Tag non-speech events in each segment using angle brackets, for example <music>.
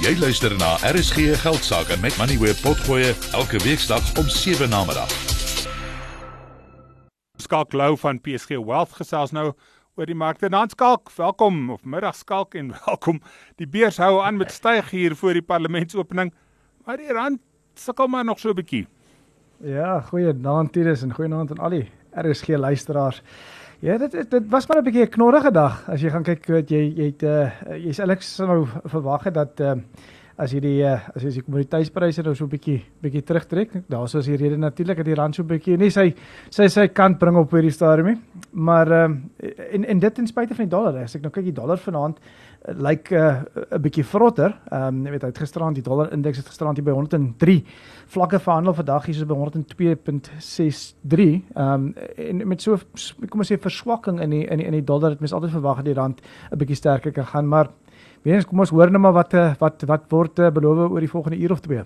Jy luister na RSG Geldsaake met Money where potgoe elke weeksdag om 7 na middag. Skalk Lou van PSG Wealth gesels nou oor die markte. Dan Skalk, welkom of middag Skalk en <laughs> welkom. Die beurs hou aan met styg hier voor die parlementsopening, maar die rand sukkel maar nog so 'n bietjie. Ja, goeie aand Titus en goeie aand aan al die RSG luisteraars. Ja, dit dit, dit was maar 'n bietjie 'n knorrige dag. As jy gaan kyk wat jy jy het uh, jy's eintlik sou verwag het dat uh, as jy die uh, as jy die kommoditeitspryse nou so 'n bietjie bietjie terugtrek, daar's as die rede natuurlik dat die rand so 'n bietjie nie sy sy sy kant bring op hierdie stadium nie. Maar ehm uh, en en dit ten spyte van die dollar. As ek nou kyk die dollar vanaand uh, lyk 'n uh, 'n bietjie vrotter. Ehm um, jy weet hy het gisterand die dollar indeks het gisterand hier by 103 vlakke verhandel vandag hier is by 102.63. Ehm um, en met so kom ons sê verswakking in die in die in die dollar het mens altyd verwag dat die rand 'n bietjie sterker kan gaan, maar Weens kom ons hoor net maar wat eh, wat wat word eh, beloof oor die volgende uur of twee.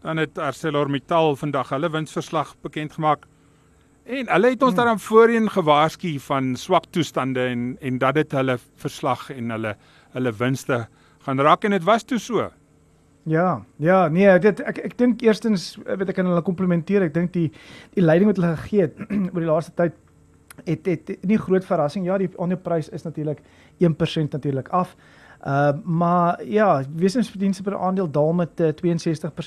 Dan het ArcelorMittal vandag hulle winsverslag bekend gemaak. En hulle het ons hmm. daarom voorheen gewaarsku van swak toestande en en dat dit hulle verslag en hulle hulle winste gaan raak en dit was toe so. Ja, ja, nee, dit ek ek dink eerstens eh, weet ek kan hulle komplimenteer. Ek dink die die leiding wat hulle gegee het <clears throat> oor die laaste tyd het het nie groot verrassing. Ja, die aandelepryse is natuurlik 1% natuurlik af. Uh maar ja, wesensverdienste per aandeel daal met uh,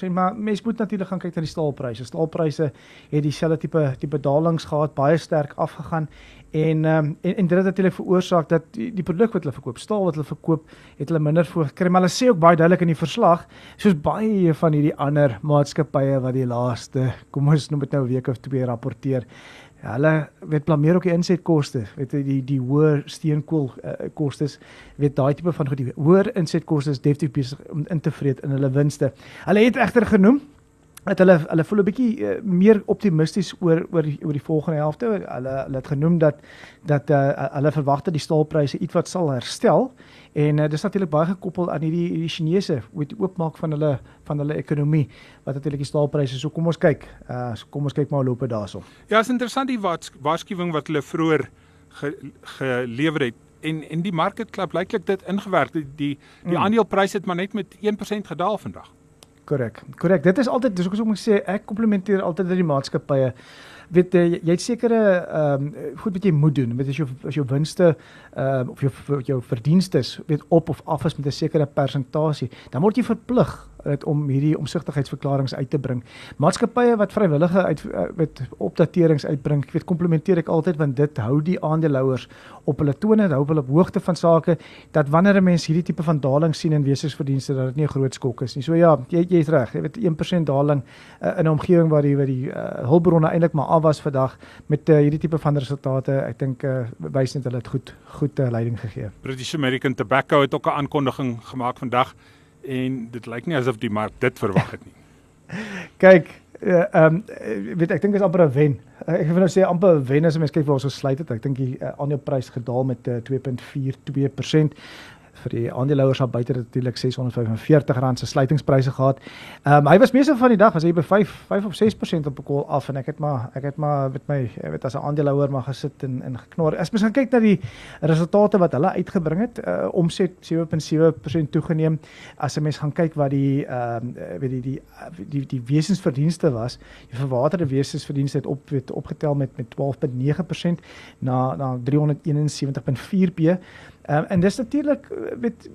62%, maar mens moet natuurlik gaan kyk na die staalpryse. Staalpryse het dieselfde tipe tipe dalings gehad, baie sterk afgegaan en um, en en dit het natuurlik veroorsaak dat die, die produk wat hulle verkoop, staal wat hulle verkoop, het hulle minder voorgekry. Maar hulle sê ook baie duidelik in die verslag, soos baie van hierdie ander maatskappye wat die laaste, kom ons noem dit nou 'n week of twee rapporteer, hulle weet blameer ook die insetkoste, weet die die hoër steenkool uh, kostes, weet daai tipe van goed, die hoër insetkoste is definitief besig om in te vreet in hulle winste. Hulle het egter genoem dat hulle hulle voel 'n bietjie uh, meer optimisties oor oor die, oor die volgende helfte. Hulle hulle het genoem dat dat uh, hulle verwag dat die staalpryse ietwat sal herstel en uh, dis natuurlik baie gekoppel aan hierdie die Chinese met die oopmaak van hulle van hulle ekonomie wat natuurlik die staalpryse. So kom ons kyk. Uh so kom ons kyk maar hoe loop dit daarso. Ja, is interessant die waarskuwing wat hulle vroeër ge, gelewer het en en die market klap blyklik dit ingewerk die die, die mm. aandelepryse het maar net met 1% gedaal vandag. Korrek. Korrek. Dit is altyd dis ook so ek sê ek komplimenteer altyd dat die maatskappye weet jy, jy het sekere ehm um, goed wat jy moet doen met as jou as jou winste ehm um, of jou jou verdienste weet op of af is met 'n sekere persentasie dan word jy verplig dit om hierdie omsigtigheidsverklaringe uit te bring. Maatskappye wat vrywillige uit met eh, opdaterings uitbring, weet komplementeer ek altyd want dit hou die aandeelhouers op hulle tone, hou hulle op hoogte van sake dat wanneer 'n mens hierdie tipe van daling sien in wesigsverdienste dat dit nie 'n groot skok is nie. So ja, jy jy's reg. Jy weet 1% daling uh, in 'n omgewing waar die waar die uh, hulpbronne eintlik maar af was vandag met uh, hierdie tipe van resultate. Ek dink uh, wys net hulle het goed goed uh, leiding gegee. British American Tobacco het ook 'n aankondiging gemaak vandag en dit lyk nie asof die mark dit verwag het nie. <laughs> Kyk, eh, ehm uh, um, weet ek dink is amper 'n wen. Uh, ek wil nou sê amper 'n wen as jy kyk waar ons gesluit het. Ek dink die uh, aandeleprys gedaal met uh, 2.42% vir die aandeelhouers daar buite natuurlik R645 se sluitingspryse gehad. Ehm um, hy was meeste van die dag was hy by 5 5 of 6% op 'n kol af en ek het maar ek het maar met my weet as 'n aandeelhouer maar gesit en en geknor. As mens gaan kyk na die resultate wat hulle uitgebring het, uh, omset 7.7% toegeneem. As 'n mens gaan kyk wat die ehm um, weet die die die die wesensverdienste was, die verwaterde wesensverdienste het op weet opgetel met met 12.9% na na 371.4 p. Ehm um, en dis natuurlik weet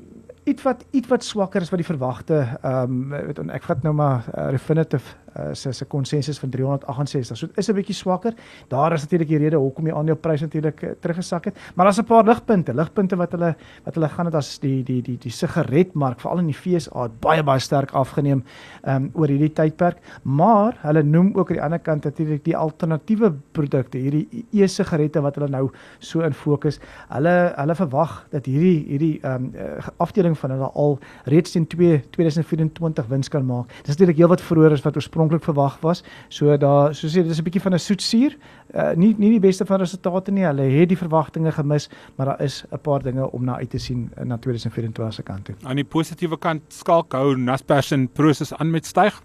iets wat iets wat swakker is wat die verwagte ehm um, weet ek vat nou maar uh, Refinitiv uh, se se konsensus van 368. So is 'n bietjie swakker. Daar is natuurlik die rede hoekom die aandelepryse natuurlik uh, teruggesak het. Maar daar's 'n paar ligpunte, ligpunte wat hulle wat hulle gaan dit as die die die die sigaretmark veral in die FSA baie baie sterk afgeneem ehm um, oor hierdie tydperk. Maar hulle noem ook aan die ander kant natuurlik die alternatiewe produkte, hierdie e-sigarette wat hulle nou so in fokus. Hulle hulle verwag dat hierdie hierdie ehm um, afdeling van hulle al reeds teen 2 2024 wins kan maak. Dis natuurlik heelwat vroeër as wat oorspronklik verwag was. So daar soos jy dis 'n bietjie van 'n soetsuur. Uh, nie nie die beste van resultate nie. Hulle het die verwagtinge gemis, maar daar is 'n paar dinge om na uit te sien na 2024 se kant toe. Aan die positiewe kant skalk hou Naspers en Prosus aan met styg.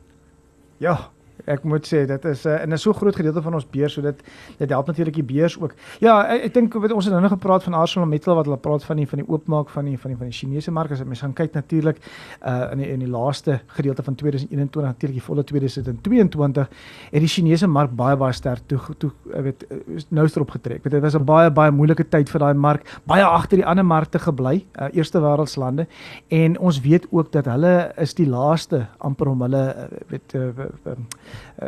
Ja, Ek moet sê dit is 'n uh, en 'n so groot gedeelte van ons beurs so dit dit help natuurlik die beurs ook. Ja, ek, ek dink ons het nou nog gepraat van Arsenal Metal wat hulle praat van die van die oopmaak van die van die van die Chinese mark as mens gaan kyk natuurlik uh in die in die laaste gedeelte van 2021 natuurlik die volle 2022 het die Chinese mark baie baie sterk toe toe weet nou strop getrek. Weet dit was 'n baie baie moeilike tyd vir daai mark, baie agter die ander markte gebly, uh, eerste wêreldslande en ons weet ook dat hulle is die laaste amper om hulle weet uh, uh, uh,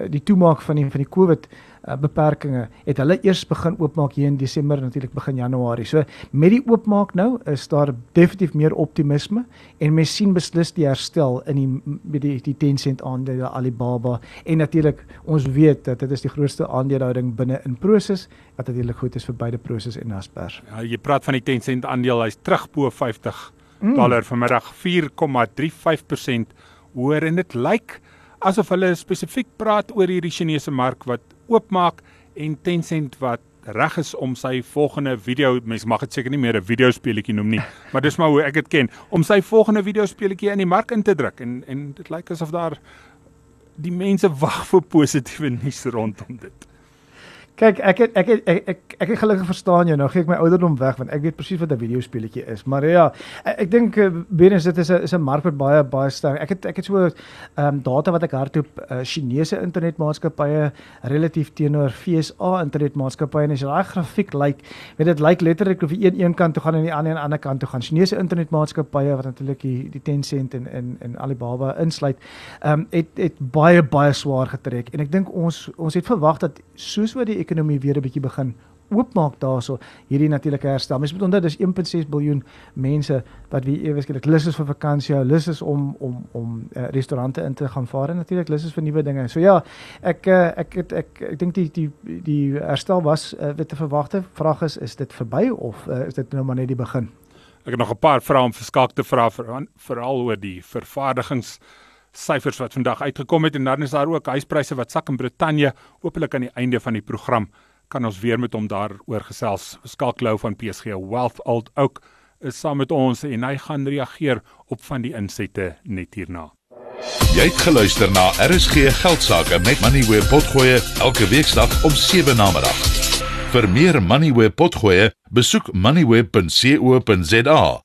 die toemaak van die van die COVID uh, beperkings het hulle eers begin oopmaak hier in Desember natuurlik begin Januarie. So met die oopmaak nou is daar definitief meer optimisme en mens sien beslis die herstel in die met die die Tencent aandele Alibaba en natuurlik ons weet dat dit is die grootste aandelehouding binne in Prosus wat natuurlik goed is vir beide Prosus en Naspers. Ja, jy praat van die Tencent aandeel, hy's terug bo 50 mm. dollar vanmiddag 4,35% hoër en dit lyk like asof hulle spesifiek praat oor hierdie Chinese mark wat oopmaak en Tencent wat reg is om sy volgende video mens mag dit seker nie meer 'n videospeletjie noem nie <laughs> maar dis maar hoe ek dit ken om sy volgende videospeletjie in die mark in te druk en en dit lyk asof daar die mense wag vir positiewe nuus rondom dit Kyk, ek het, ek het, ek ek ek, ek het gelukkig verstaan jou. Nou gee ek my ouderdom weg want ek weet presies wat 'n videospeletjie is. Maar ja, ek, ek dink binne dit is 'n is 'n mark wat baie baie sterk. Ek het ek het so ehm um, data wat ek hardloop uh, Chinese internetmaatskappye relatief teenoor FSA internetmaatskappye en as jy daai grafiek lyk, like, weet dit lyk like letterlik of jy een een kant toe gaan en die ander die ander kant toe gaan. Chinese internetmaatskappye wat natuurlik die die Tencent en en en Alibaba insluit, ehm um, het het baie baie swaar getrek en ek dink ons ons het verwag dat soos wat die ekonomie weer 'n bietjie begin oopmaak daarso hierdie natuurlike herstel. Mens moet onthou dis 1.6 miljard mense wat wie eweslik lus is vir vakansie, lus is om om om uh, restaurante in te gaan vaar en natuurlik lus is vir nuwe dinge. So ja, ek uh, ek het ek ek, ek dink die die die herstel was uh, wat te verwagte. Vraag is is dit verby of uh, is dit nou maar net die begin? Ek het nog 'n paar vrae om verskakte vrae veral oor die vervaardigings syfers wat vandag uitgekom het en dan is daar ook huispryse wat sak in Brittanje opelik aan die einde van die program kan ons weer met hom daaroor gesels. Skalklou van PSG Wealth Old ook is saam met ons en hy gaan reageer op van die insette net hierna. Jy het geluister na RSG Geldsaake met Money where potgoe elke weeksdag om 7 na middag. Vir meer Money where potgoe, besoek moneyweb.co.za